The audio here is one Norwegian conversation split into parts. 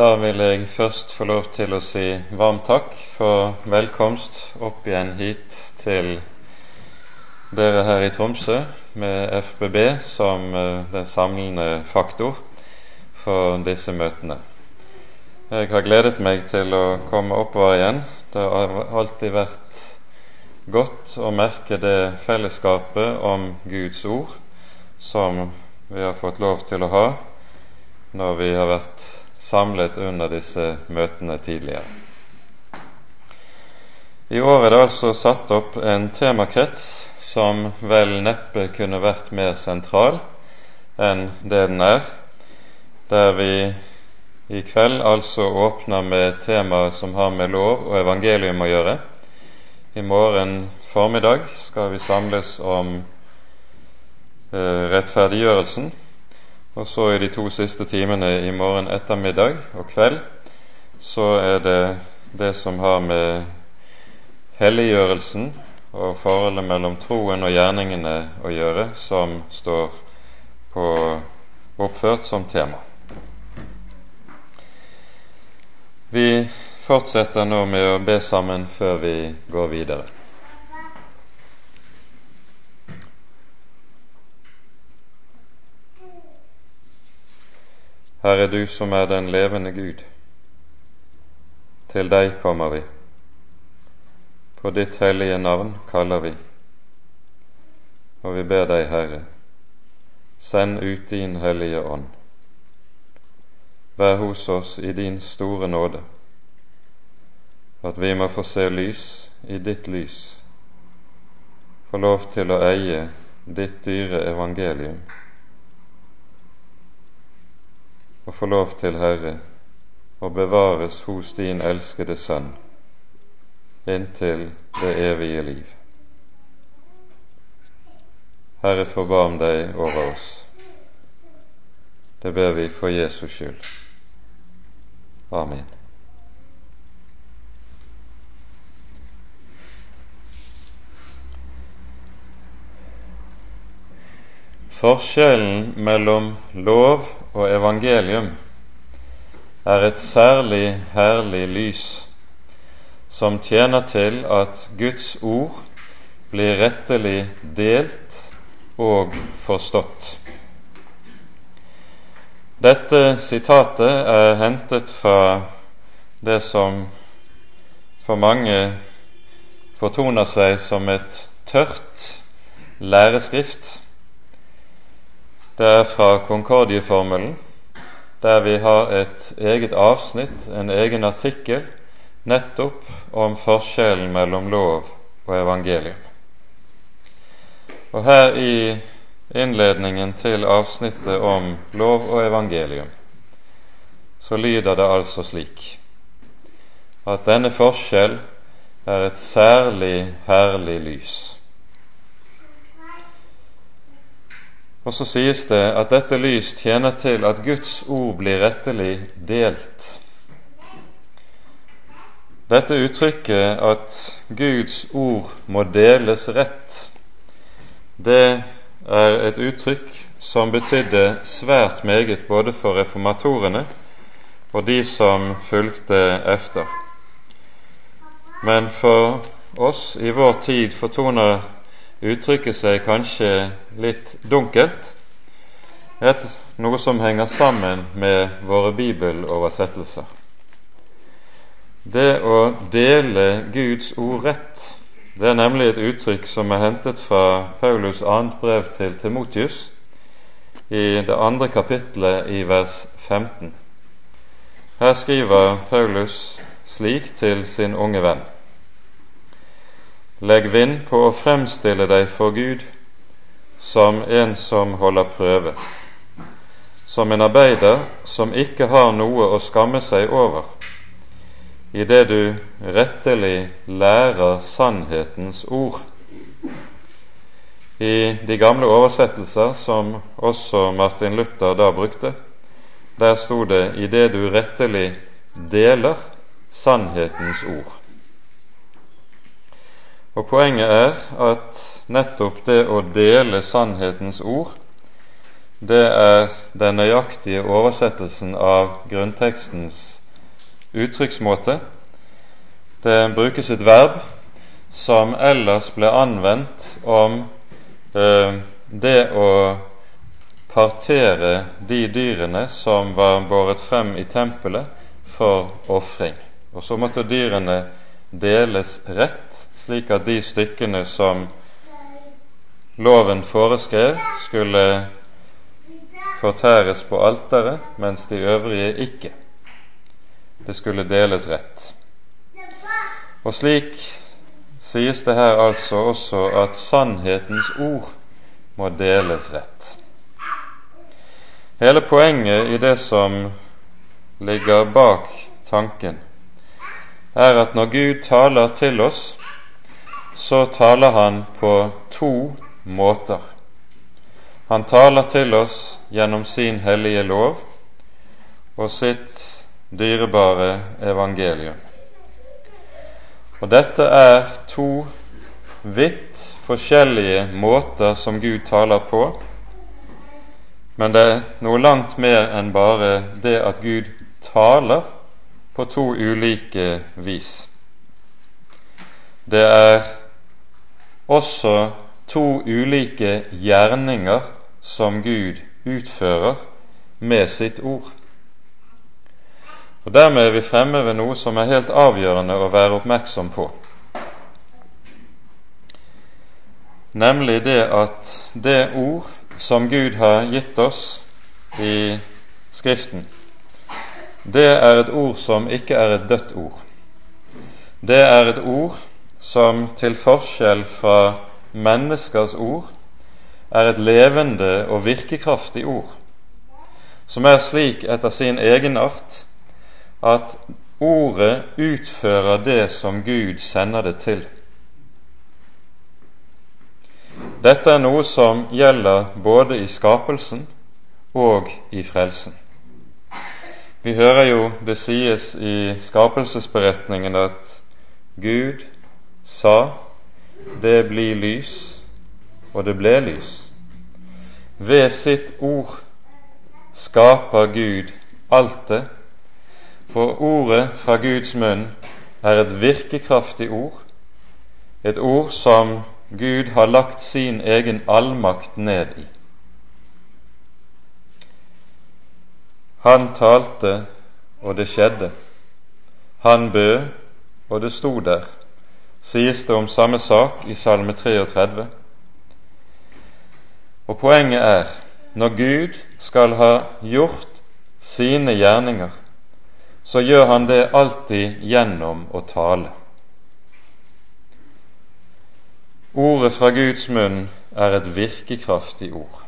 Da vil jeg først få lov til å si varm takk for velkomst opp igjen hit til dere her i Tromsø med FBB som eh, den samlende faktor for disse møtene. Jeg har gledet meg til å komme oppover igjen. Det har alltid vært godt å merke det fellesskapet om Guds ord som vi har fått lov til å ha når vi har vært samlet under disse møtene tidligere. I år er det altså satt opp en temakrets som vel neppe kunne vært mer sentral enn det den er, der vi i kveld altså åpner med temaet som har med lov og evangelium å gjøre. I morgen formiddag skal vi samles om eh, rettferdiggjørelsen og så i de to siste timene i morgen ettermiddag og kveld så er det det som har med helliggjørelsen og forholdet mellom troen og gjerningene å gjøre, som står på, oppført som tema. Vi fortsetter nå med å be sammen før vi går videre. Herre, du som er den levende Gud. Til deg kommer vi. På ditt hellige navn kaller vi. Og vi ber deg, Herre, send ut din Hellige Ånd. Vær hos oss i din store nåde, at vi må få se lys i ditt lys, få lov til å eie ditt dyre evangelium og få lov til, Herre, å bevares hos din elskede Sønn inntil det evige liv. Herre, forbarm deg over oss. Det ber vi for Jesus skyld. Amen. Forskjellen mellom lov og evangelium er et særlig herlig lys som tjener til at Guds ord blir rettelig delt og forstått. Dette sitatet er hentet fra det som for mange fortoner seg som et tørt læreskrift det er fra Konkordieformelen, der vi har et eget avsnitt, en egen artikkel, nettopp om forskjellen mellom lov og evangelium. Og her i innledningen til avsnittet om lov og evangelium, så lyder det altså slik at denne forskjell er et særlig herlig lys. Og så sies det at dette lys tjener til at Guds ord blir rettelig delt. Dette uttrykket at Guds ord må deles rett, det er et uttrykk som betydde svært meget både for reformatorene og de som fulgte efter. Men for oss i vår tid fortoner uttrykker seg kanskje litt dunkelt, er noe som henger sammen med våre bibeloversettelser. Det å dele Guds ord rett, det er nemlig et uttrykk som er hentet fra Paulus annet brev til Timotius i det andre kapittelet i vers 15. Her skriver Paulus slik til sin unge venn. Legg vind på å fremstille deg for Gud som en som holder prøve, som en arbeider som ikke har noe å skamme seg over, i det du rettelig lærer sannhetens ord. I de gamle oversettelser, som også Martin Luther da brukte, der sto det 'i det du rettelig deler sannhetens ord'. Og Poenget er at nettopp det å dele sannhetens ord, det er den nøyaktige oversettelsen av grunntekstens uttrykksmåte. Det brukes et verb som ellers ble anvendt om eh, det å partere de dyrene som var båret frem i tempelet for ofring. Og så måtte dyrene deles rett, slik at de stykkene som loven foreskrev, skulle fortæres på alteret, mens de øvrige ikke. Det skulle deles rett. Og slik sies det her altså også at sannhetens ord må deles rett. Hele poenget i det som ligger bak tanken, er at når Gud taler til oss, så taler Han på to måter. Han taler til oss gjennom sin hellige lov og sitt dyrebare evangelium. Og dette er to vidt forskjellige måter som Gud taler på, men det er noe langt mer enn bare det at Gud taler på to ulike vis. Det er også to ulike gjerninger som Gud utfører med sitt ord. Og Dermed er vi fremme ved noe som er helt avgjørende å være oppmerksom på, nemlig det at det ord som Gud har gitt oss i Skriften, det er et ord som ikke er et dødt ord. Det er et ord som til forskjell fra menneskers ord er et levende og virkekraftig ord, som er slik etter sin egenart at ordet utfører det som Gud sender det til. Dette er noe som gjelder både i skapelsen og i frelsen. Vi hører jo det sies i skapelsesberetningen at Gud sa det blir lys, og det ble lys. Ved sitt ord skaper Gud alt det, for ordet fra Guds munn er et virkekraftig ord, et ord som Gud har lagt sin egen allmakt ned i. Han talte, og det skjedde. Han bød, og det sto der sies det om samme sak i Salme 33. Og poenget er når Gud skal ha gjort sine gjerninger, så gjør han det alltid gjennom å tale. Ordet fra Guds munn er et virkekraftig ord.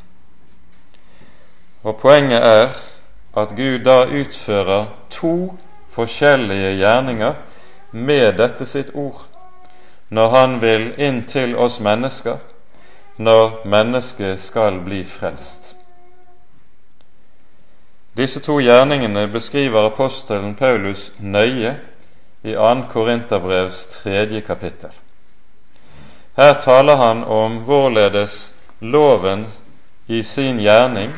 Og Poenget er at Gud da utfører to forskjellige gjerninger med dette sitt ord når Han vil inn til oss mennesker, når mennesket skal bli frelst. Disse to gjerningene beskriver apostelen Paulus nøye i 2. Korinterbrevs tredje kapittel. Her taler han om hvorledes loven i sin gjerning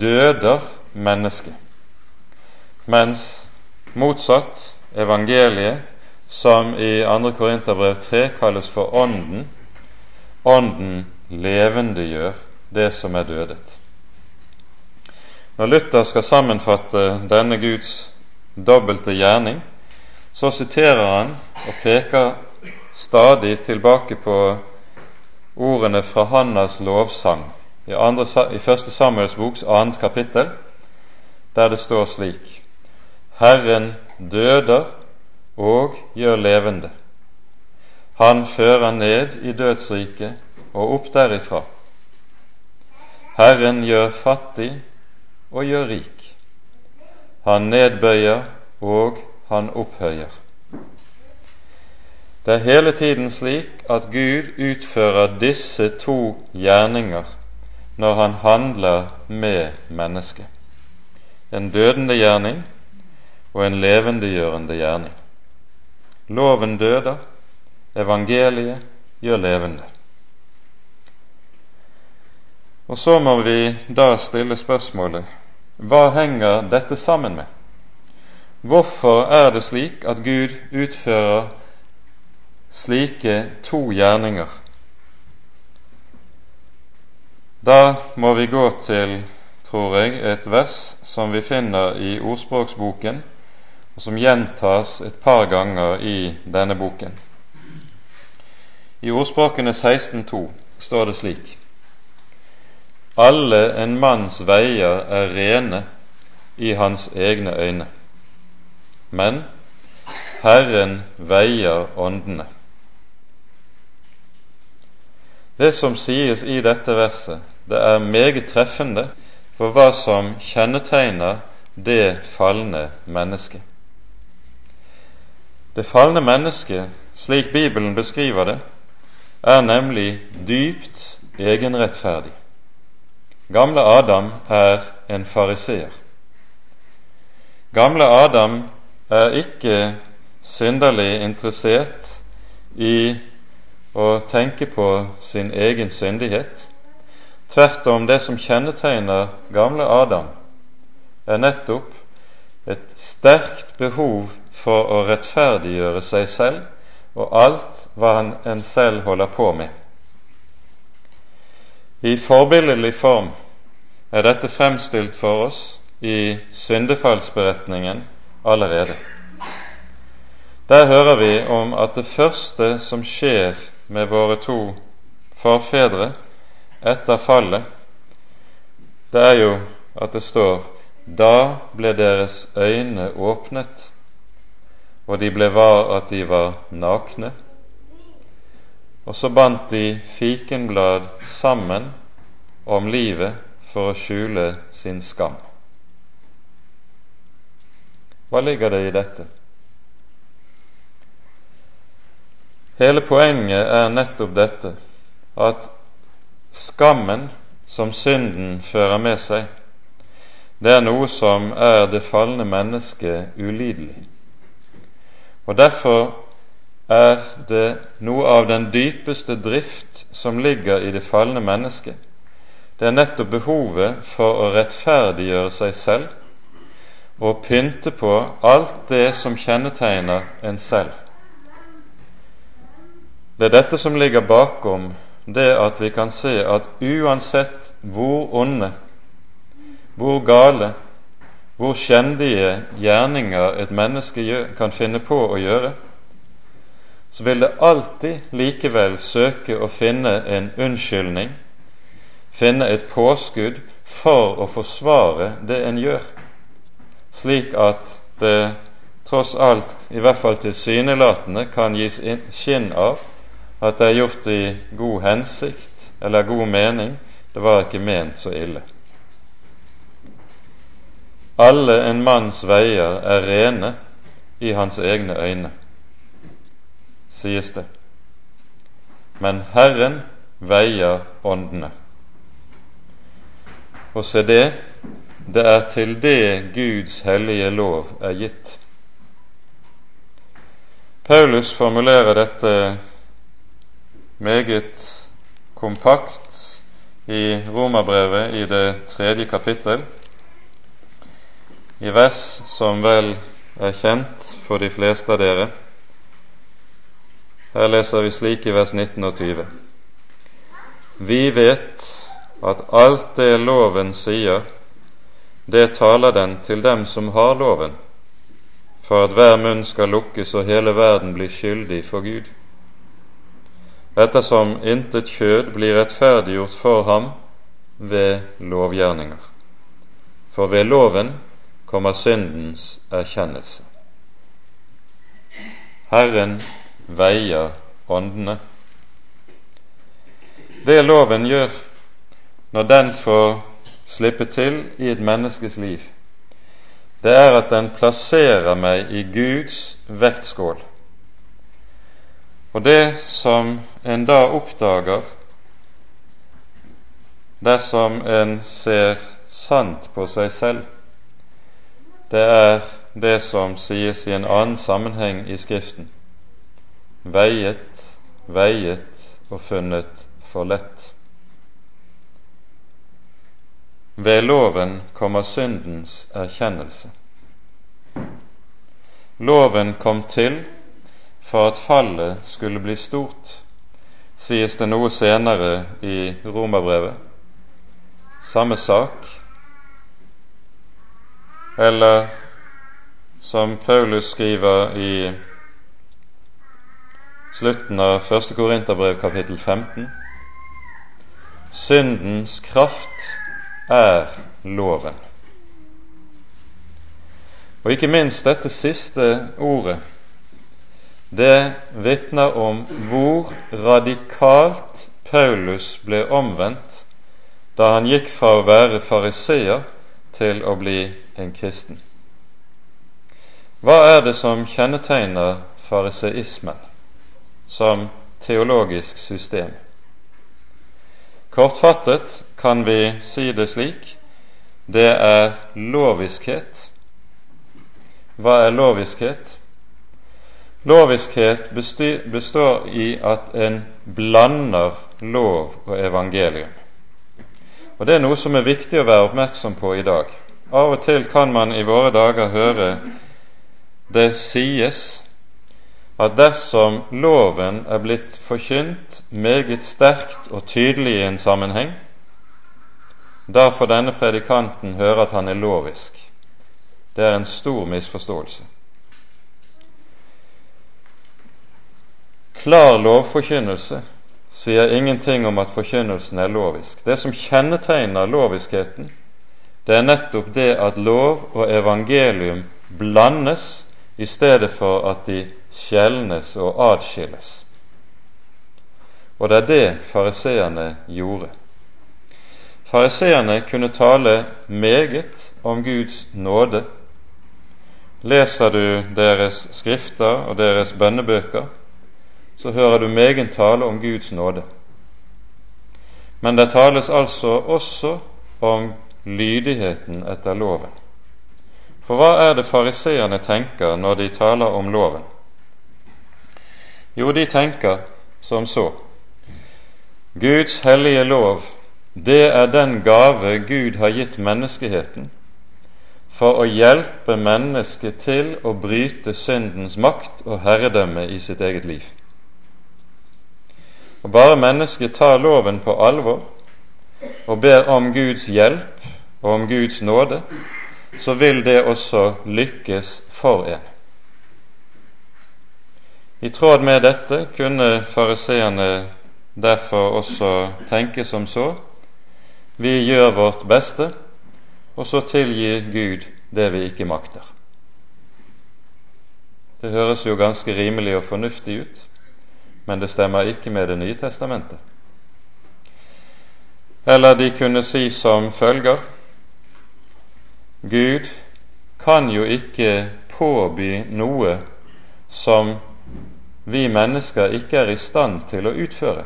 døder mennesket, mens motsatt evangeliet som i 2. Korinterbrev 3 kalles for Ånden. Ånden levendegjør det som er dødet. Når Luther skal sammenfatte denne Guds dobbelte gjerning, så siterer han og peker stadig tilbake på ordene fra Hannas lovsang i, andre, i første Samuels boks annet kapittel, der det står slik Herren døder og gjør levende. Han fører ned i dødsriket og opp derifra. Herren gjør fattig og gjør rik. Han nedbøyer og han opphøyer. Det er hele tiden slik at Gud utfører disse to gjerninger når han handler med mennesket. En dødende gjerning og en levendegjørende gjerning. Loven døder, evangeliet gjør levende. Og så må vi da stille spørsmålet hva henger dette sammen med? Hvorfor er det slik at Gud utfører slike to gjerninger? Da må vi gå til, tror jeg, et vers som vi finner i Ordspråksboken, og som gjentas et par ganger i denne boken. I Ordspråkene 16.2 står det slik:" Alle en manns veier er rene i hans egne øyne, men Herren veier åndene. Det som sies i dette verset, det er meget treffende for hva som kjennetegner det falne mennesket. Det falne mennesket, slik Bibelen beskriver det, er nemlig dypt egenrettferdig. Gamle Adam er en fariseer. Gamle Adam er ikke synderlig interessert i å tenke på sin egen syndighet. Tvert om, det som kjennetegner gamle Adam, er nettopp et sterkt behov for å rettferdiggjøre seg selv og alt hva han en selv holder på med. I forbilledlig form er dette fremstilt for oss i syndefallsberetningen allerede. Der hører vi om at det første som skjer med våre to forfedre etter fallet, det er jo at det står da ble deres øyne åpnet, og de ble var at de var nakne. Og så bandt de fikenblad sammen om livet for å skjule sin skam. Hva ligger det i dette? Hele poenget er nettopp dette at skammen som synden fører med seg, det er noe som er det falne mennesket ulidelig. Og Derfor er det noe av den dypeste drift som ligger i det falne mennesket. Det er nettopp behovet for å rettferdiggjøre seg selv og pynte på alt det som kjennetegner en selv. Det er dette som ligger bakom det at vi kan se at uansett hvor onde, hvor gale, hvor skjendige gjerninger et menneske kan finne på å gjøre, så vil det alltid likevel søke å finne en unnskyldning, finne et påskudd for å forsvare det en gjør, slik at det tross alt, i hvert fall tilsynelatende, kan gis skinn av at det er gjort i god hensikt eller god mening, det var ikke ment så ille. Alle en manns veier er rene i hans egne øyne, sies det. Men Herren veier åndene. Og se det, det er til det Guds hellige lov er gitt. Paulus formulerer dette meget kompakt i Romerbrevet i det tredje kapittel i vers som vel er kjent for de fleste av dere. Her leser vi slik i vers 19 og 20. Vi vet at alt det loven sier, det taler den til dem som har loven, for at hver munn skal lukkes og hele verden blir skyldig for Gud. Ettersom intet kjød blir rettferdiggjort for ham ved lovgjerninger. For ved loven kommer syndens erkjennelse. Herren veier åndene. Det loven gjør når den får slippe til i et menneskes liv, det er at den plasserer meg i Guds vektskål. Og det som en da oppdager dersom en ser sant på seg selv, det er det som sies i en annen sammenheng i Skriften veiet, veiet og funnet for lett. ved loven kommer syndens erkjennelse. Loven kom til for at fallet skulle bli stort, sies det noe senere i Romerbrevet. Samme sak. Eller som Paulus skriver i slutten av 1. Korinterbrev kapittel 15. Syndens kraft er loven. Og ikke minst dette siste ordet, det vitner om hvor radikalt Paulus ble omvendt da han gikk fra å være fariseer til å bli en kristen. Hva er det som kjennetegner fariseismen som teologisk system? Kortfattet kan vi si det slik det er loviskhet. Hva er loviskhet? Loviskhet består i at en blander lov og evangelium. Og Det er noe som er viktig å være oppmerksom på i dag. Av og til kan man i våre dager høre det sies at dersom loven er blitt forkynt meget sterkt og tydelig i en sammenheng, da får denne predikanten høre at han er lovisk. Det er en stor misforståelse. Klar lovforkynnelse sier ingenting om at forkynnelsen er lovisk. Det som kjennetegner loviskheten, det er nettopp det at lov og evangelium blandes i stedet for at de skjelnes og adskilles. Og det er det fariseerne gjorde. Fariseerne kunne tale meget om Guds nåde. Leser du deres skrifter og deres bønnebøker, så hører du meget tale om Guds nåde. Men det tales altså også om lydigheten etter loven. For hva er det fariseerne tenker når de taler om loven? Jo, de tenker som så. Guds hellige lov, det er den gave Gud har gitt menneskeheten for å hjelpe mennesket til å bryte syndens makt og herredømme i sitt eget liv. Og Bare mennesket tar loven på alvor og ber om Guds hjelp og om Guds nåde, så vil det også lykkes for en. I tråd med dette kunne fariseerne derfor også tenke som så vi gjør vårt beste, og så tilgir Gud det vi ikke makter. Det høres jo ganske rimelig og fornuftig ut, men det stemmer ikke med Det nye testamentet. Eller de kunne si som følger Gud kan jo ikke påby noe som vi mennesker ikke er i stand til å utføre.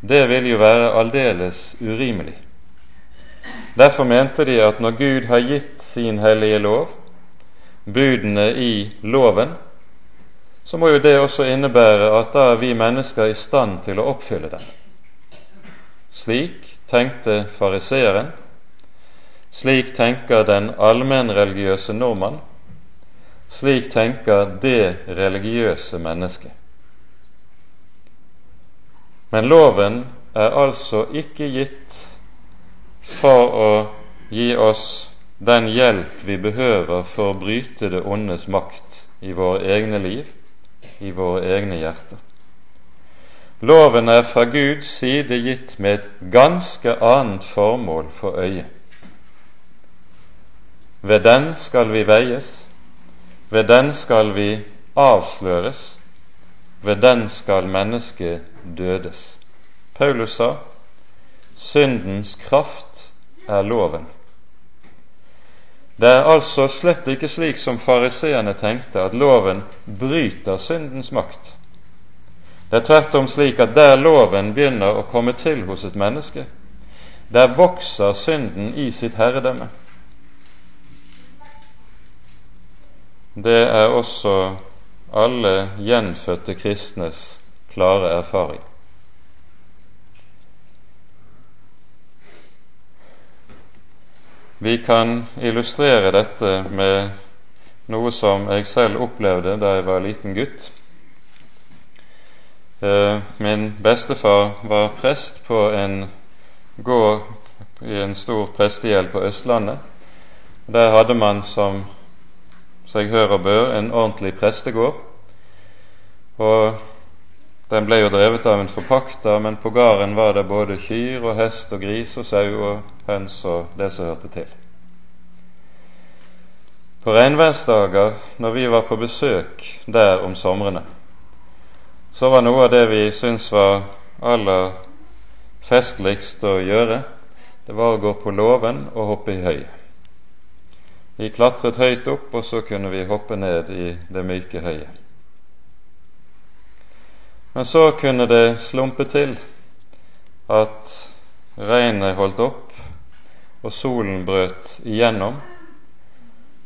Det vil jo være aldeles urimelig. Derfor mente de at når Gud har gitt sin hellige lov, budene i loven, så må jo det også innebære at da er vi mennesker i stand til å oppfylle den. Slik tenkte fariseeren. Slik tenker den allmennreligiøse nordmann. Slik tenker det religiøse mennesket. Men loven er altså ikke gitt for å gi oss den hjelp vi behøver for å bryte det ondes makt i våre egne liv, i våre egne hjerter. Loven er fra Guds side gitt med et ganske annet formål for øyet. Ved den skal vi veies, ved den skal vi avsløres, ved den skal mennesket dødes. Paulus sa syndens kraft er loven. Det er altså slett ikke slik som fariseerne tenkte, at loven bryter syndens makt. Det er tvert om slik at der loven begynner å komme til hos et menneske, der vokser synden i sitt herredømme. Det er også alle gjenfødte kristnes klare erfaring. Vi kan illustrere dette med noe som jeg selv opplevde da jeg var liten gutt. Eh, min bestefar var prest på en gård i en stor prestegjeld på Østlandet. Der hadde man, som seg hør og bør, en ordentlig prestegård. Og den ble jo drevet av en forpakter, men på gården var det både kyr og hest og gris og sau og høns og det som hørte til. På regnværsdager, når vi var på besøk der om somrene, så var noe av det vi syntes var aller festligst å gjøre, det var å gå på låven og hoppe i høy. Vi klatret høyt opp, og så kunne vi hoppe ned i det myke høyet. Men så kunne det slumpe til at regnet holdt opp, og solen brøt igjennom.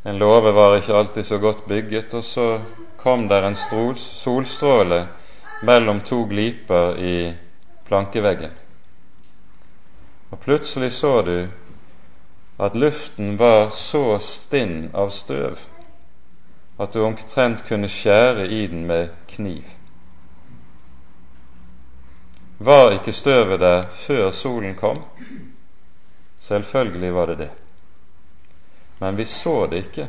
En låve var ikke alltid så godt bygget, og så kom der en solstråle mellom to gliper i plankeveggen. Og plutselig så du at luften var så stinn av støv at du omtrent kunne skjære i den med kniv. Var ikke støvet der før solen kom? Selvfølgelig var det det. Men vi så det ikke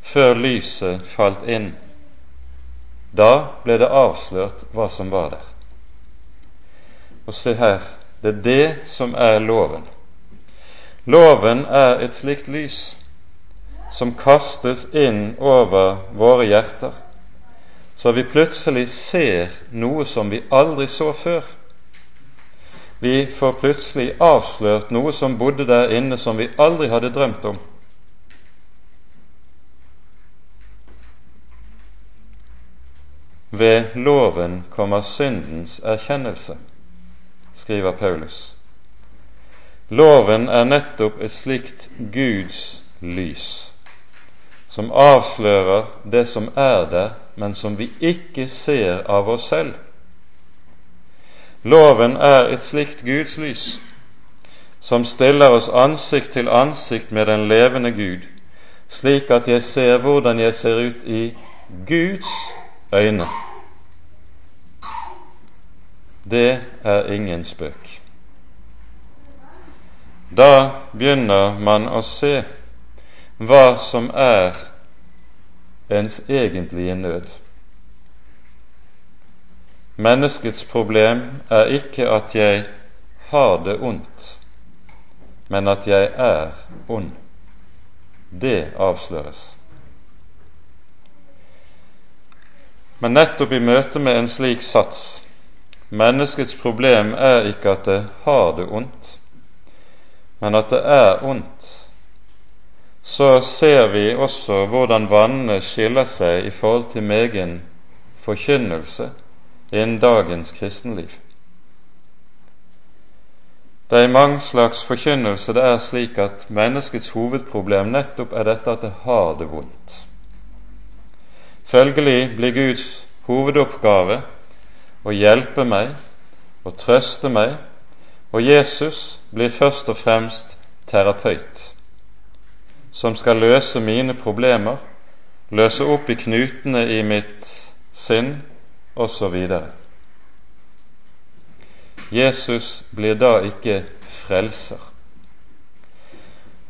før lyset falt inn da ble det avslørt hva som var der. Og se her, det er det som er loven. Loven er et slikt lys som kastes inn over våre hjerter, så vi plutselig ser noe som vi aldri så før. Vi får plutselig avslørt noe som bodde der inne som vi aldri hadde drømt om. Ved loven kommer syndens erkjennelse, skriver Paulus. Loven er nettopp et slikt Guds lys, som avslører det som er der, men som vi ikke ser av oss selv. Loven er et slikt Guds lys, som stiller oss ansikt til ansikt med den levende Gud, slik at jeg ser hvordan jeg ser ut i Guds øyne. Det er ingen spøk. Da begynner man å se hva som er ens egentlige nød. Menneskets problem er ikke at jeg har det ondt, men at jeg er ond. Det avsløres. Men nettopp i møte med en slik sats Menneskets problem er ikke at det har det ondt, men at det er ondt. Så ser vi også hvordan vannene skiller seg i forhold til megen forkynnelse innen dagens kristenliv. Det er mange slags forkynnelse det er slik at menneskets hovedproblem nettopp er dette at det har det vondt. Følgelig blir Guds hovedoppgave å hjelpe meg å trøste meg, og Jesus blir først og fremst terapeut, som skal løse mine problemer, løse opp i knutene i mitt sinn osv. Jesus blir da ikke frelser.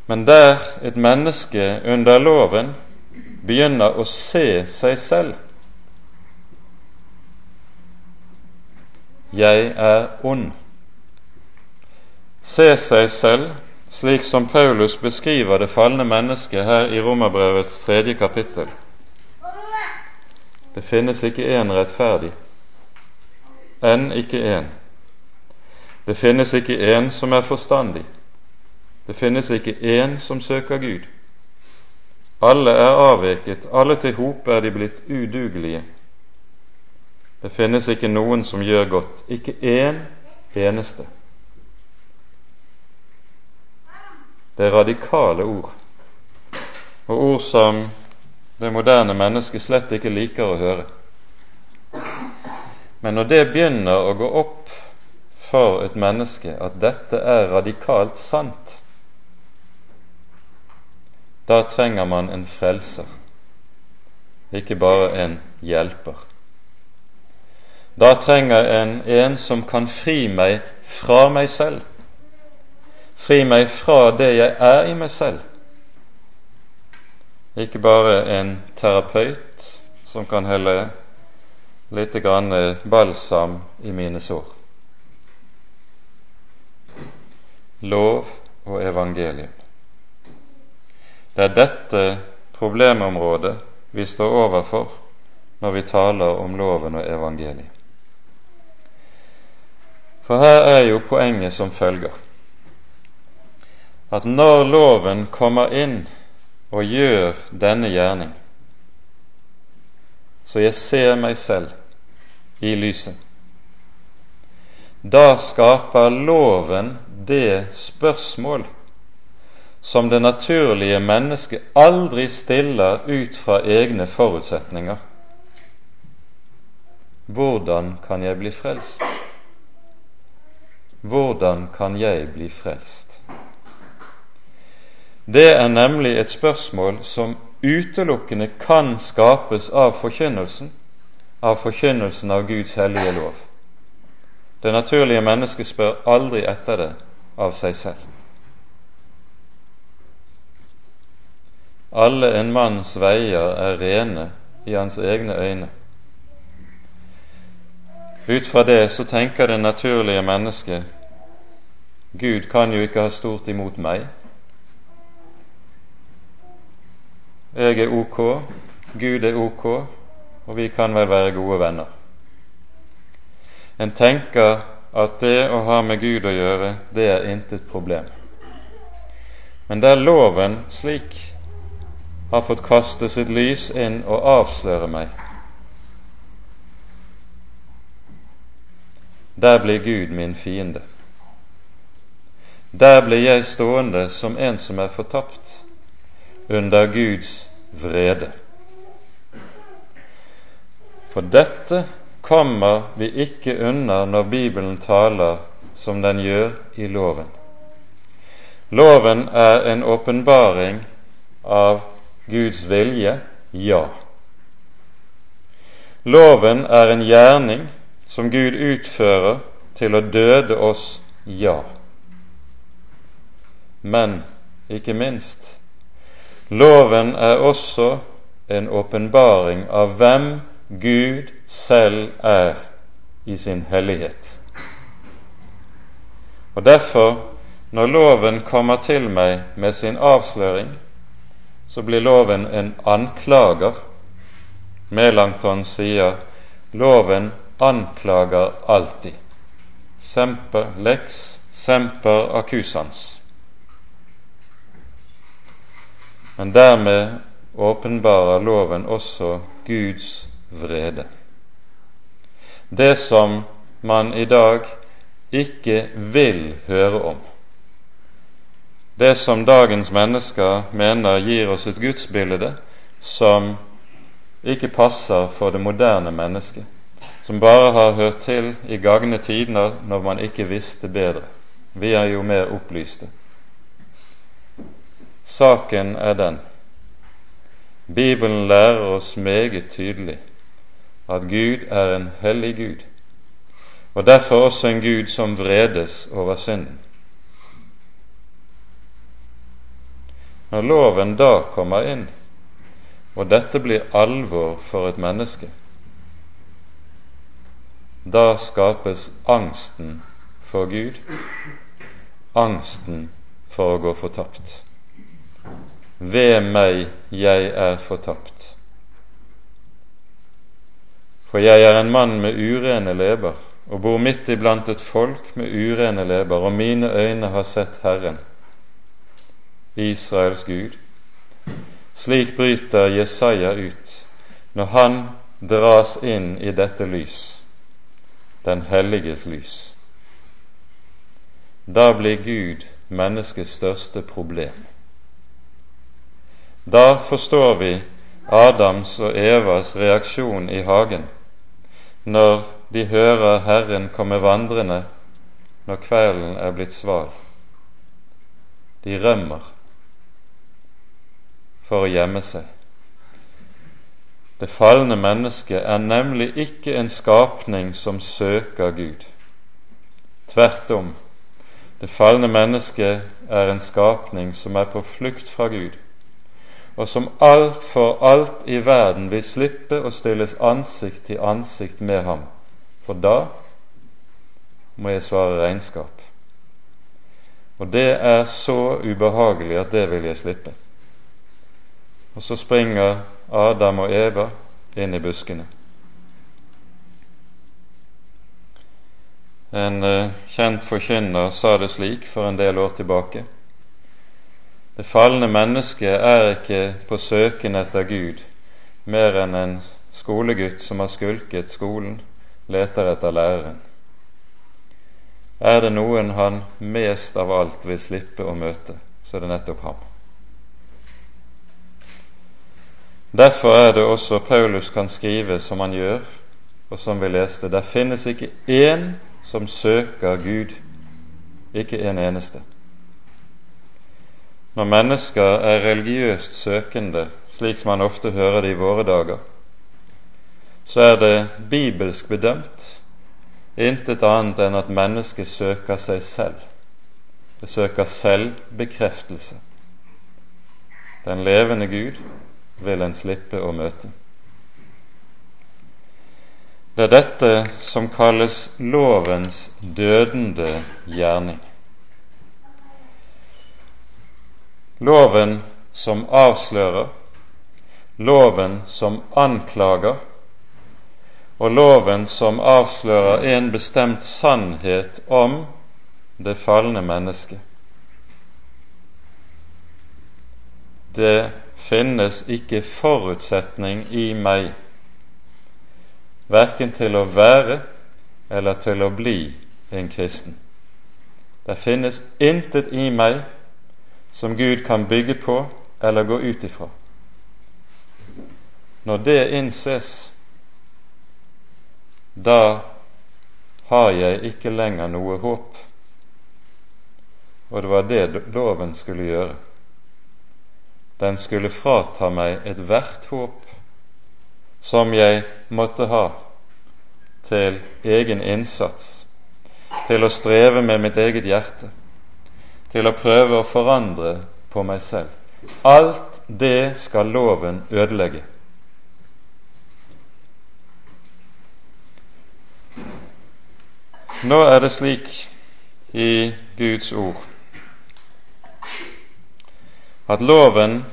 Men der et menneske under loven begynner å se seg selv. Jeg er ond. Se seg selv slik som Paulus beskriver det falne mennesket her i Romerbrevets tredje kapittel. Det finnes ikke én rettferdig, enn ikke én. Det finnes ikke én som er forstandig. Det finnes ikke én som søker Gud. Alle er avveket, alle til hop er de blitt udugelige. Det finnes ikke noen som gjør godt, ikke én eneste. Det er radikale ord, og ord som det moderne mennesket slett ikke liker å høre. Men når det begynner å gå opp for et menneske at dette er radikalt sant, da trenger man en frelser, ikke bare en hjelper. Da trenger en en som kan fri meg fra meg selv, fri meg fra det jeg er i meg selv. Ikke bare en terapeut som kan helle litt grann balsam i mine sår. Lov og evangelium. Det er dette problemområdet vi står overfor når vi taler om loven og evangeliet. For her er jo poenget som følger at når loven kommer inn og gjør denne gjerning, så jeg ser meg selv i lyset. Da skaper loven det spørsmål som det naturlige mennesket aldri stiller ut fra egne forutsetninger. Hvordan kan jeg bli frelst? Hvordan kan jeg bli frelst? Det er nemlig et spørsmål som utelukkende kan skapes av forkynnelsen, av forkynnelsen av Guds hellige lov. Det naturlige mennesket spør aldri etter det av seg selv. Alle en manns veier er rene i hans egne øyne. Ut fra det så tenker det naturlige mennesket Gud kan jo ikke ha stort imot meg. Jeg er ok, Gud er ok, og vi kan vel være gode venner. En tenker at det å ha med Gud å gjøre, det er intet problem. Men der loven slik har fått kaste sitt lys inn og avsløre meg, der blir Gud min fiende. Der blir jeg stående som en som er fortapt under Guds vrede. For dette kommer vi ikke unna når Bibelen taler som den gjør i loven. Loven er en åpenbaring av Guds vilje, ja. Loven er en gjerning som Gud utfører til å døde oss, ja. Men ikke minst Loven er også en åpenbaring av hvem Gud selv er i sin hellighet. Og Derfor, når loven kommer til meg med sin avsløring, så blir loven en anklager. Melanchthon sier loven anklager alltid. Semper lex, semper accusans. Men dermed åpenbarer loven også Guds vrede. Det som man i dag ikke vil høre om. Det som dagens mennesker mener gir oss et gudsbilde som ikke passer for det moderne mennesket, som bare har hørt til i gagne tider når man ikke visste bedre. Vi er jo mer opplyste. Saken er den Bibelen lærer oss meget tydelig at Gud er en hellig Gud, og derfor også en Gud som vredes over synden. Når loven da kommer inn, og dette blir alvor for et menneske, da skapes angsten for Gud, angsten for å gå fortapt. Ved meg, jeg er fortapt. For jeg er en mann med urene leber og bor midt iblant et folk med urene leber, og mine øyne har sett Herren, Israels Gud. Slik bryter Jesaja ut når han dras inn i dette lys, den helliges lys. Da blir Gud menneskets største problem. Da forstår vi Adams og Evas reaksjon i hagen når de hører Herren komme vandrende når kvelden er blitt sval. De rømmer. for å gjemme seg. Det falne mennesket er nemlig ikke en skapning som søker Gud. Tvert om, det falne mennesket er en skapning som er på flukt fra Gud, og som alt for alt i verden vil slippe å stilles ansikt til ansikt med ham, for da må jeg svare regnskap. Og det er så ubehagelig at det vil jeg slippe. Og så springer Adam og Eva inn i buskene. En uh, kjent forkynner sa det slik for en del år tilbake. Det falne mennesket er ikke på søken etter Gud mer enn en skolegutt som har skulket skolen, leter etter læreren. Er det noen han mest av alt vil slippe å møte, så er det nettopp ham. Derfor er det også Paulus kan skrive som han gjør, og som vi leste. Der finnes ikke én som søker Gud, ikke en eneste. Når mennesker er religiøst søkende, slik man ofte hører det i våre dager, så er det bibelsk bedømt intet annet enn at mennesket søker seg selv. Det søker selvbekreftelse. Den levende Gud vil en slippe å møte. Det er dette som kalles lovens dødende gjerning. Loven som avslører, loven som anklager, og loven som avslører en bestemt sannhet om det falne mennesket. Det finnes ikke forutsetning i meg verken til å være eller til å bli en kristen. Det finnes intet i meg som Gud kan bygge på eller gå ut ifra. Når det innses, da har jeg ikke lenger noe håp. Og det var det loven skulle gjøre. Den skulle frata meg ethvert håp som jeg måtte ha til egen innsats, til å streve med mitt eget hjerte, til å prøve å forandre på meg selv. Alt det skal loven ødelegge. Nå er det slik i Guds ord at loven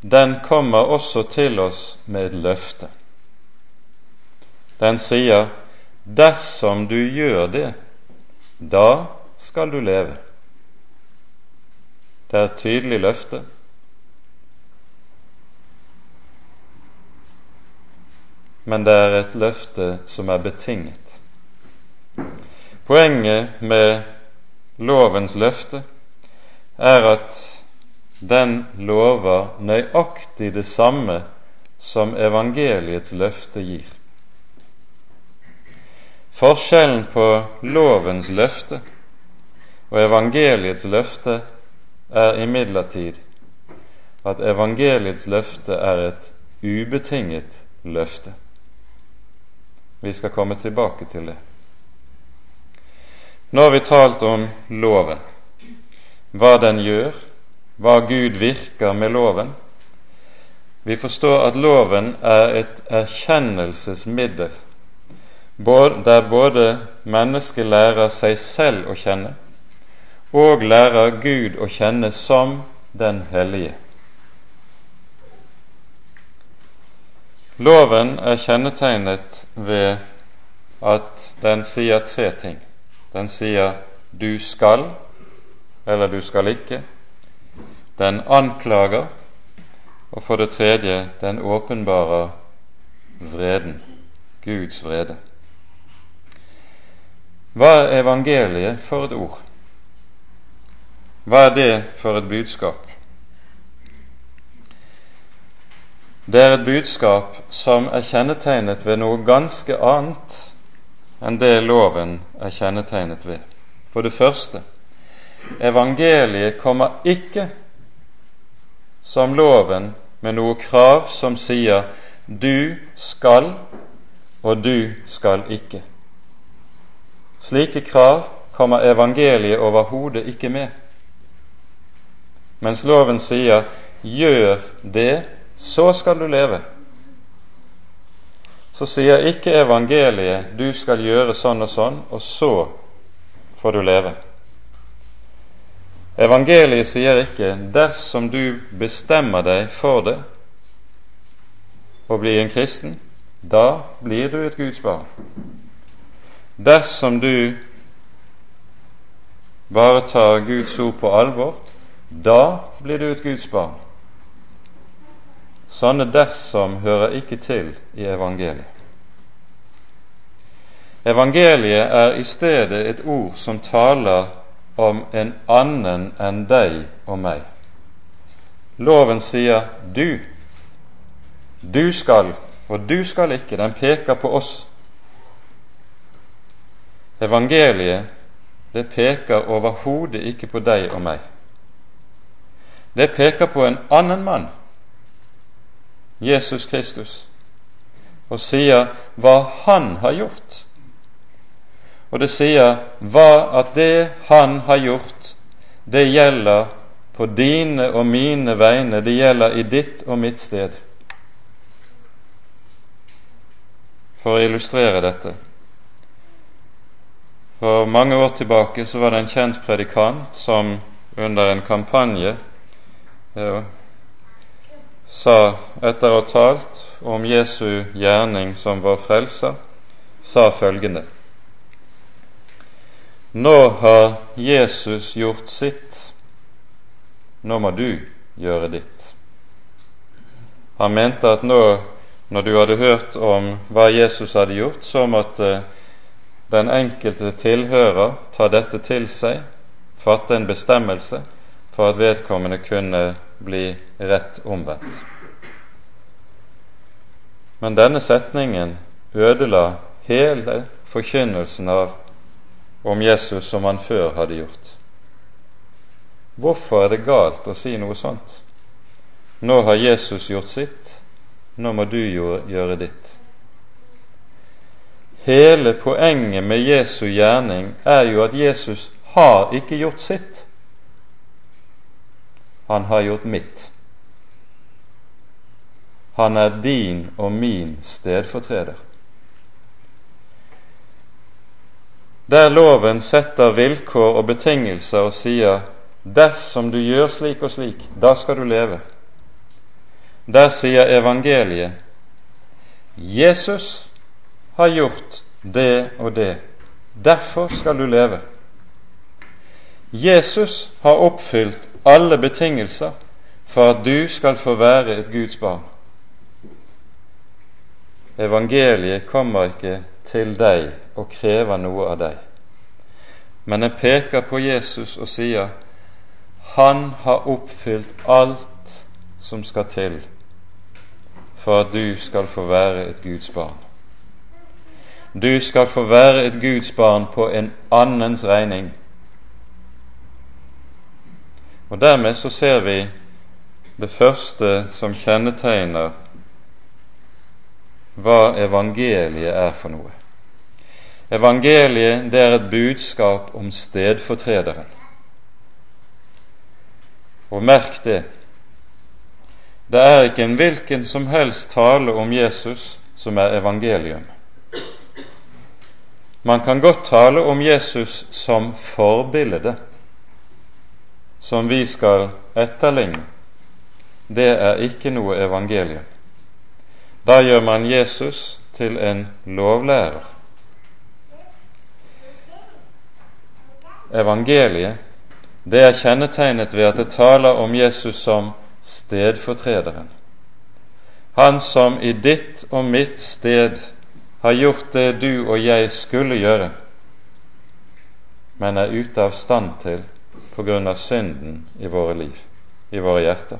den kommer også til oss med et løfte. Den sier 'dersom du gjør det, da skal du leve'. Det er et tydelig løfte. Men det er et løfte som er betinget. Poenget med lovens løfte er at den lover nøyaktig det samme som evangeliets løfte gir. Forskjellen på lovens løfte og evangeliets løfte er imidlertid at evangeliets løfte er et ubetinget løfte. Vi skal komme tilbake til det. Nå har vi talt om loven, hva den gjør, hva Gud virker med loven. Vi forstår at loven er et erkjennelsesmiddel, der både mennesket lærer seg selv å kjenne, og lærer Gud å kjenne som den hellige. Loven er kjennetegnet ved at den sier tre ting. Den sier 'du skal' eller 'du skal ikke'. Den anklager, og for det tredje den åpenbarer vreden, Guds vrede. Hva er evangeliet for et ord? Hva er det for et budskap? Det er et budskap som er kjennetegnet ved noe ganske annet enn det loven er kjennetegnet ved. For det første evangeliet kommer ikke som loven med noe krav som sier du skal og du skal ikke. Slike krav kommer evangeliet overhodet ikke med. Mens loven sier 'gjør det, så skal du leve', så sier ikke evangeliet 'du skal gjøre sånn og sånn, og så får du leve'. Evangeliet sier ikke 'dersom du bestemmer deg for det å bli en kristen, da blir du et Guds barn'. Dersom du bare tar Guds ord på alvor, da blir du et Guds barn. Sånne dersom hører ikke til i evangeliet. Evangeliet er i stedet et ord som taler om en annen enn deg og meg. Loven sier 'du'. Du skal, og du skal ikke. Den peker på oss. Evangeliet det peker overhodet ikke på deg og meg. Det peker på en annen mann, Jesus Kristus, og sier hva han har gjort. Og det sier hva at det han har gjort, det gjelder på dine og mine vegne, det gjelder i ditt og mitt sted. For å illustrere dette For mange år tilbake så var det en kjent predikant som under en kampanje sa, etter å ha talt om Jesu gjerning som vår frelser, sa følgende. Nå har Jesus gjort sitt, nå må du gjøre ditt. Han mente at nå, når du hadde hørt om hva Jesus hadde gjort, så måtte den enkelte tilhører ta dette til seg, fatte en bestemmelse for at vedkommende kunne bli rett omvendt. Men denne setningen ødela hele forkynnelsen av om Jesus som han før hadde gjort. Hvorfor er det galt å si noe sånt? Nå har Jesus gjort sitt, nå må du gjøre ditt. Hele poenget med Jesu gjerning er jo at Jesus har ikke gjort sitt. Han har gjort mitt. Han er din og min stedfortreder. Der loven setter vilkår og betingelser og sier 'dersom du gjør slik og slik, da skal du leve', der sier evangeliet 'Jesus har gjort det og det, derfor skal du leve'. Jesus har oppfylt alle betingelser for at du skal få være et Guds barn. Evangeliet kommer ikke til deg og krever noe av deg. Men jeg peker på Jesus og sier han har oppfylt alt som skal til for at du skal få være et Guds barn. Du skal få være et Guds barn på en annens regning. Og Dermed så ser vi det første som kjennetegner hva evangeliet er for noe. Evangeliet det er et budskap om stedfortrederen. Og merk det, det er ikke en hvilken som helst tale om Jesus som er evangelium. Man kan godt tale om Jesus som forbilde, som vi skal etterligne. Det er ikke noe evangelium. Da gjør man Jesus til en lovlærer. Evangeliet det er kjennetegnet ved at det taler om Jesus som stedfortrederen. Han som i ditt og mitt sted har gjort det du og jeg skulle gjøre, men er ute av stand til på grunn av synden i våre liv, i våre hjerter.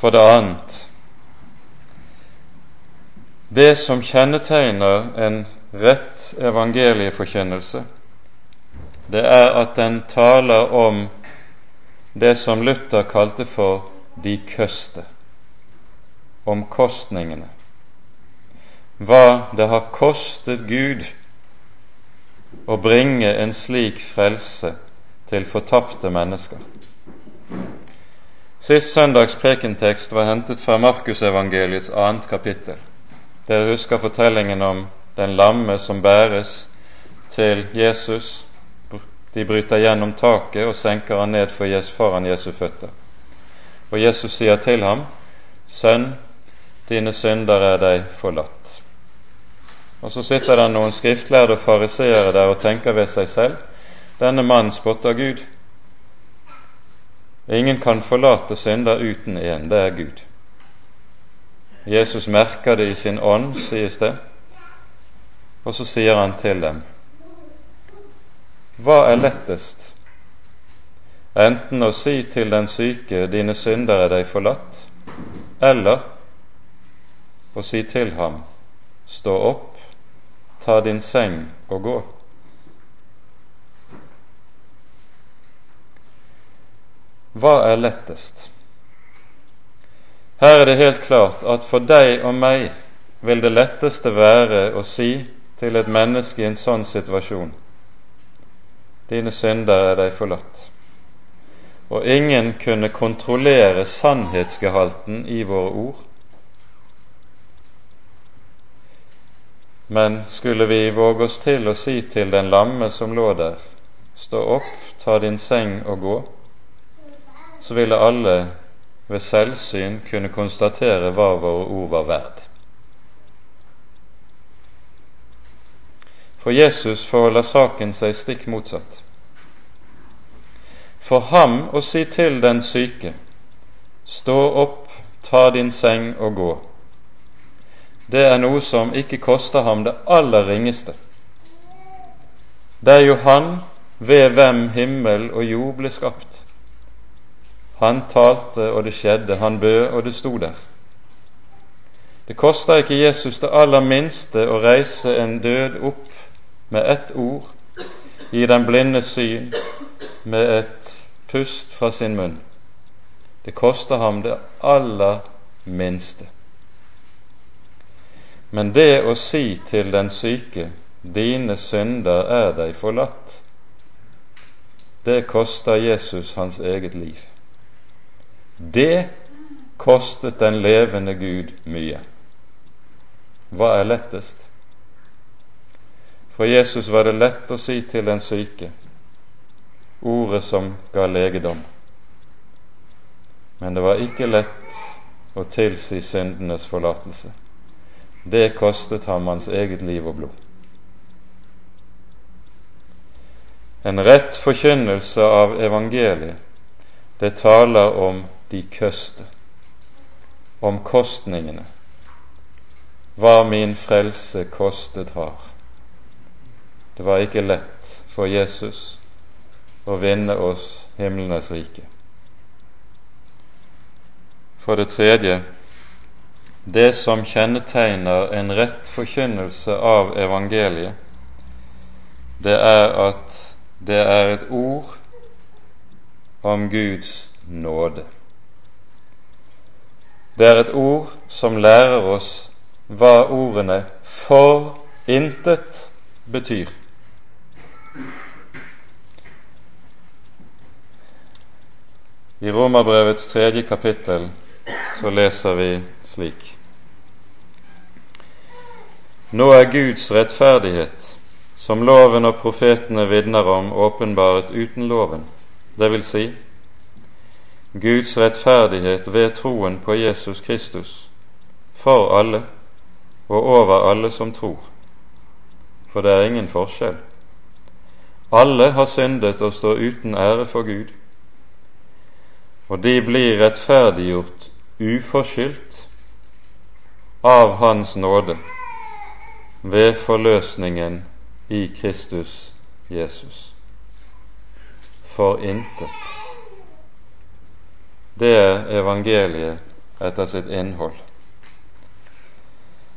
For det annet det som kjennetegner en rett evangelieforkynnelse, det er at den taler om det som Luther kalte for de køste, omkostningene. Hva det har kostet Gud å bringe en slik frelse til fortapte mennesker. Sist søndags prekentekst var hentet fra Markusevangeliets annet kapittel. Dere husker fortellingen om den lamme som bæres til Jesus. De bryter gjennom taket og senker han ned foran Jesu føtter. Og Jesus sier til ham, Sønn, dine synder er deg forlatt. Og så sitter det noen skriftlærde fariseere der og tenker ved seg selv, denne mannen spotter Gud. Ingen kan forlate synder uten én, det er Gud. Jesus merker det i sin ånd, sies det, og så sier han til dem Hva er lettest? Enten å si til den syke 'dine synder er deg forlatt', eller å si til ham 'stå opp, ta din seng og gå'. Hva er lettest? Her er det helt klart at for deg og meg vil det letteste være å si til et menneske i en sånn situasjon Dine synder er deg forlatt. Og ingen kunne kontrollere sannhetsgehalten i våre ord. Men skulle vi våge oss til å si til den lamme som lå der, stå opp, ta din seng og gå, så ville alle ved selvsyn kunne konstatere hva våre ord var verd. For Jesus forholder saken seg stikk motsatt. For ham å si til den syke, stå opp, ta din seng og gå, det er noe som ikke koster ham det aller ringeste. Det er jo han ved hvem himmel og jord ble skapt. Han talte, og det skjedde. Han bød, og det sto der. Det koster ikke Jesus det aller minste å reise en død opp med ett ord, gi den blinde syn med et pust fra sin munn. Det koster ham det aller minste. Men det å si til den syke 'dine synder er deg forlatt', det koster Jesus hans eget liv. Det kostet den levende Gud mye. Hva er lettest? For Jesus var det lett å si til den syke ordet som ga legedom. Men det var ikke lett å tilsi syndenes forlatelse. Det kostet ham hans eget liv og blod. En rett forkynnelse av evangeliet, det taler om de køste, om kostningene, hva min frelse kostet har. Det var ikke lett for Jesus å vinne oss himlenes rike. For det tredje det som kjennetegner en rett forkynnelse av evangeliet, det er at det er et ord om Guds nåde. Det er et ord som lærer oss hva ordene 'for intet' betyr. I Romerbrevets tredje kapittel så leser vi slik Nå er Guds rettferdighet, som loven og profetene vitner om, åpenbaret uten loven, det vil si, Guds rettferdighet ved troen på Jesus Kristus for alle og over alle som tror. For det er ingen forskjell. Alle har syndet og står uten ære for Gud, og de blir rettferdiggjort uforskyldt av Hans nåde ved forløsningen i Kristus Jesus. For intet. Det er evangeliet etter sitt innhold.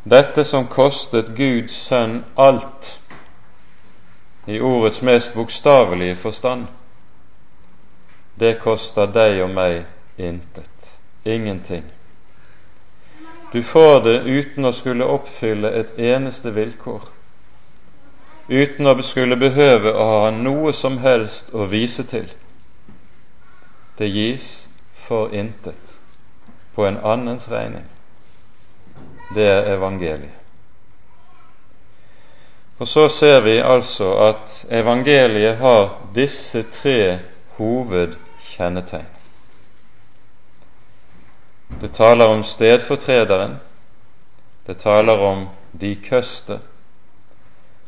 Dette som kostet Guds sønn alt, i ordets mest bokstavelige forstand, det koster deg og meg intet. Ingenting. Du får det uten å skulle oppfylle et eneste vilkår, uten å skulle behøve å ha noe som helst å vise til. Det gis for intet på en annens regning. Det er evangeliet. Og så ser vi altså at evangeliet har disse tre hovedkjennetegn. Det taler om stedfortrederen, det taler om de køste,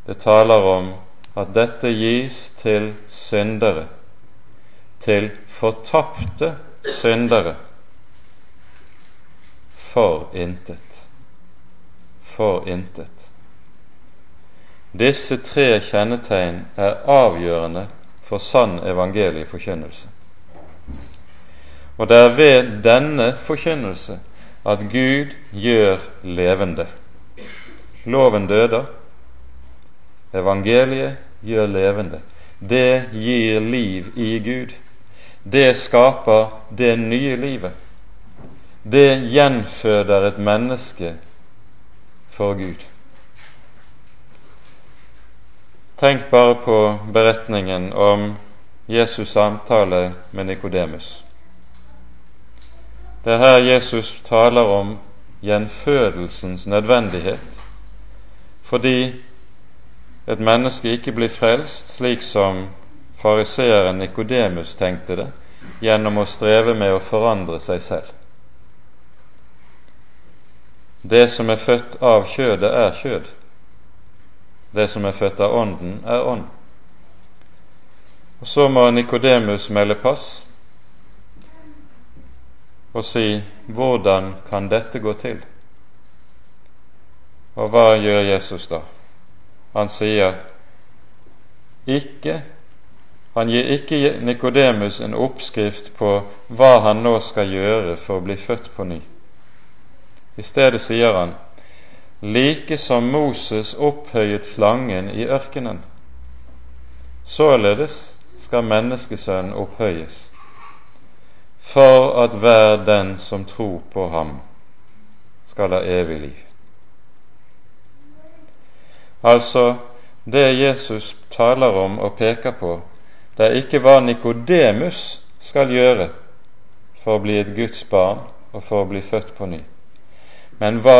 det taler om at dette gis til syndere, til fortapte syndere, for intet. For intet. Disse tre kjennetegn er avgjørende for sann evangelieforkynnelse. Og det er ved denne forkynnelse at Gud gjør levende. Loven døder, evangeliet gjør levende. Det gir liv i Gud. Det skaper det nye livet. Det gjenføder et menneske for Gud. Tenk bare på beretningen om Jesus' samtale med Nikodemus. Det er her Jesus taler om gjenfødelsens nødvendighet, fordi et menneske ikke blir frelst slik som fariseeren Nikodemus tenkte det, gjennom å streve med å forandre seg selv. Det som er født av kjødet, er kjød. Det som er født av Ånden, er ånd. Og Så må Nikodemus melde pass og si hvordan kan dette gå til? Og hva gjør Jesus da? Han sier ikke Han gir ikke Nikodemus en oppskrift på hva han nå skal gjøre for å bli født på ny. I stedet sier han like som Moses opphøyet slangen i ørkenen. Således skal menneskesønnen opphøyes, for at hver den som tror på ham, skal ha evig liv. Altså, det Jesus taler om og peker på, det er ikke hva Nikodemus skal gjøre for å bli et Guds barn og for å bli født på ny, men hva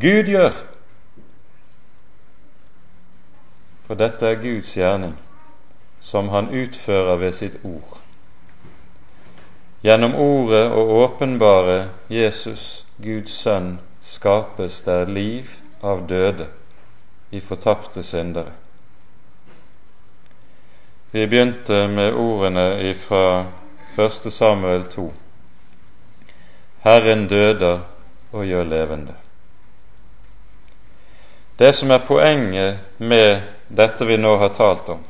Gud gjør. For dette er Guds gjerning, som Han utfører ved sitt ord. Gjennom ordet og åpenbare Jesus, Guds sønn, skapes der liv av døde i fortapte syndere. Vi begynte med ordene fra 1. Samuel 2. Herren døder og gjør levende. Det som er poenget med dette vi nå har talt om,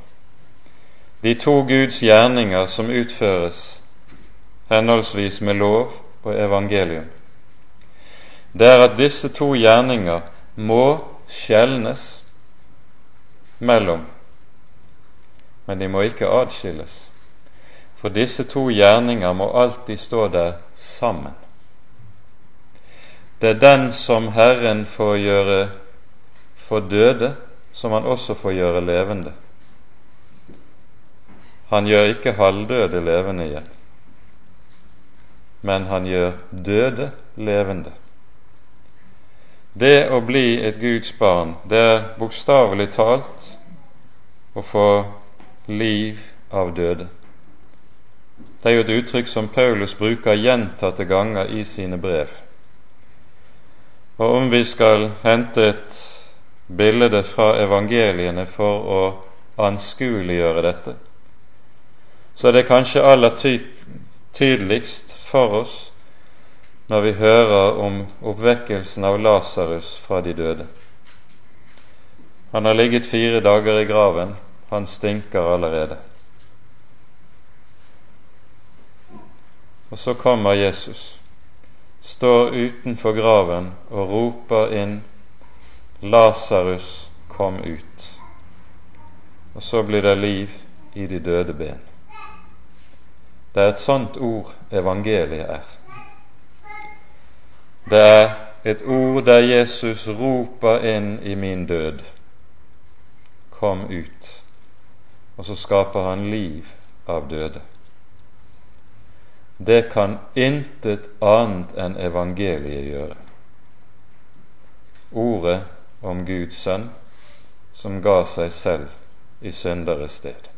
de to Guds gjerninger som utføres henholdsvis med lov og evangelium, det er at disse to gjerninger må skjelnes mellom, men de må ikke adskilles. For disse to gjerninger må alltid stå der sammen. Det er den som Herren får gjøre for døde, som han også får gjøre levende. Han gjør ikke halvdøde levende igjen, men han gjør døde levende. Det å bli et Guds barn, det er bokstavelig talt å få liv av døde. Det er jo et uttrykk som Paulus bruker gjentatte ganger i sine brev. Og om vi skal hente et bilde fra evangeliene for å anskueliggjøre dette, så er det kanskje aller ty tydeligst for oss når vi hører om oppvekkelsen av Lasarus fra de døde. Han har ligget fire dager i graven, han stinker allerede. Og så kommer Jesus, står utenfor graven og roper inn Lasarus, kom ut. Og så blir det liv i de døde ben. Det er et sånt ord evangeliet er. Det er et ord der Jesus roper inn i min død. Kom ut. Og så skaper han liv av døde. Det kan intet annet enn evangeliet gjøre. Ordet om Guds sønn som ga seg selv i synderes sted.